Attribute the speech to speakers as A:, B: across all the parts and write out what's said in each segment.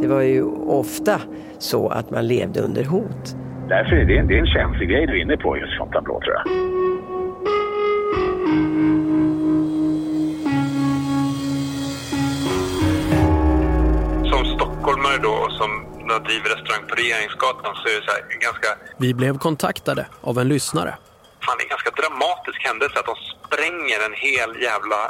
A: Det var ju ofta så att man levde under hot.
B: Därför är det, det är en känslig grej du är inne på just Fontainebleau tror jag.
C: Som stockholmare då och som driver restaurang på Regeringsgatan så är det så här ganska...
D: Vi blev kontaktade av en lyssnare.
C: Fan, det är en ganska dramatisk händelse att de spränger en hel jävla...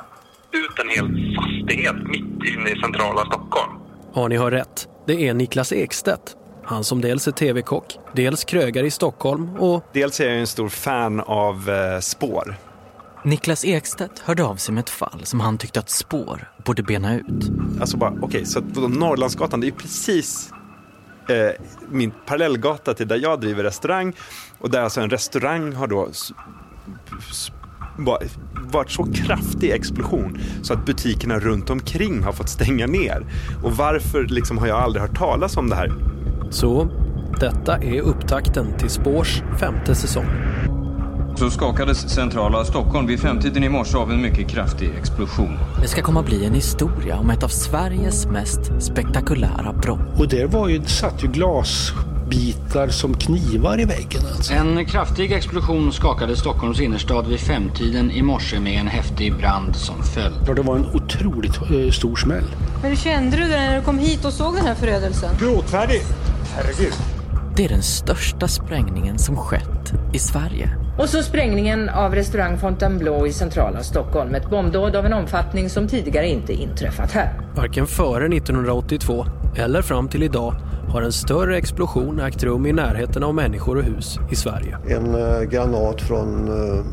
C: ut en hel fastighet mitt inne i centrala Stockholm.
D: Ja, ni har rätt. Det är Niklas Ekstedt. Han som dels är tv-kock, dels krögare i Stockholm och...
E: Dels är jag en stor fan av eh, spår.
F: Niklas Ekstedt hörde av sig med ett fall som han tyckte att spår borde bena ut.
E: Alltså bara, okej, okay, så Norrlandsgatan, det är precis eh, min parallellgata till där jag driver restaurang. Och där alltså en restaurang har då varit så kraftig explosion så att butikerna runt omkring har fått stänga ner. Och varför liksom har jag aldrig hört talas om det här?
D: Så detta är upptakten till Spårs femte säsong.
G: Så skakades centrala Stockholm vid femtiden i morse av en mycket kraftig explosion.
F: Det ska komma bli en historia om ett av Sveriges mest spektakulära brott.
H: Och där var ju, satt ju glasbitar som knivar i väggen. Alltså.
I: En kraftig explosion skakade Stockholms innerstad vid femtiden i morse med en häftig brand som följd.
H: Ja, det var en otroligt eh, stor smäll.
J: Hur kände du när du kom hit och såg den här förödelsen?
H: Gråtfärdig. Herregud.
F: Det är den största sprängningen som skett i Sverige.
K: Och så sprängningen av restaurang Fontainebleau i centrala Stockholm. Ett bombdåd av en omfattning som tidigare inte inträffat här.
D: Varken före 1982 eller fram till idag har en större explosion ägt rum i närheten av människor och hus i Sverige.
L: En uh, granat från uh,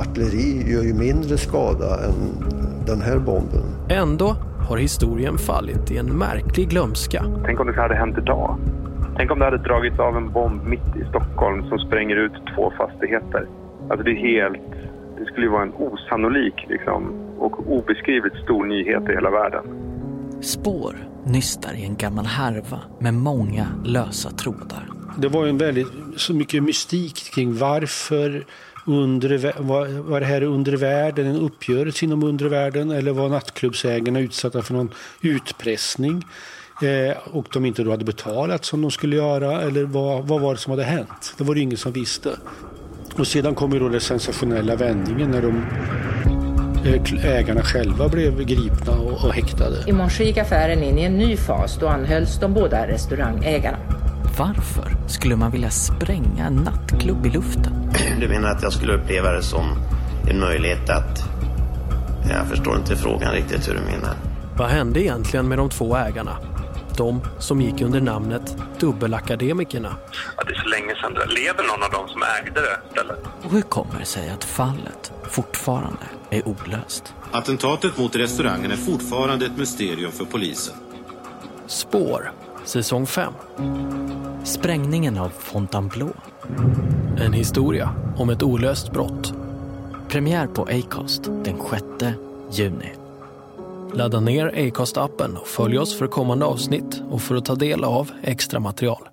L: artilleri gör ju mindre skada än den här bomben.
D: Ändå har historien fallit i en märklig glömska.
C: Tänk om det hade hänt idag. Tänk om det hade dragits av en bomb mitt i Stockholm som spränger ut två fastigheter. Alltså det är helt... Det skulle ju vara en osannolik liksom, och obeskrivligt stor nyhet i hela världen.
F: Spår nystar i en gammal härva med många lösa trådar.
H: Det var en väldigt, så mycket mystik kring varför undre, var, var det här undervärlden en uppgörelse inom undre världen eller var nattklubbsägarna utsatta för någon utpressning? Eh, och de inte då hade betalat som de skulle göra eller vad, vad var det som hade hänt? Det var det ingen som visste. Och sedan kom ju då den sensationella vändningen när de ägarna själva blev gripna och, och häktade.
K: I morse gick affären in i en ny fas. Då anhölls de båda restaurangägarna.
F: Varför skulle man vilja spränga en nattklubb i luften?
M: Du menar att jag skulle uppleva det som en möjlighet att... Jag förstår inte frågan riktigt hur du menar.
D: Vad hände egentligen med de två ägarna? De som gick under namnet Dubbelakademikerna.
C: Ja, det är så länge sedan. Lever någon av dem som ägde det stället?
F: Och hur kommer det sig att fallet fortfarande är olöst?
N: Attentatet mot restaurangen är fortfarande ett mysterium för polisen.
D: Spår, säsong 5.
F: Sprängningen av Fontainebleau.
D: En historia om ett olöst brott.
F: Premiär på Acast den 6 juni.
D: Ladda ner Acast-appen och följ oss för kommande avsnitt och för att ta del av extra material.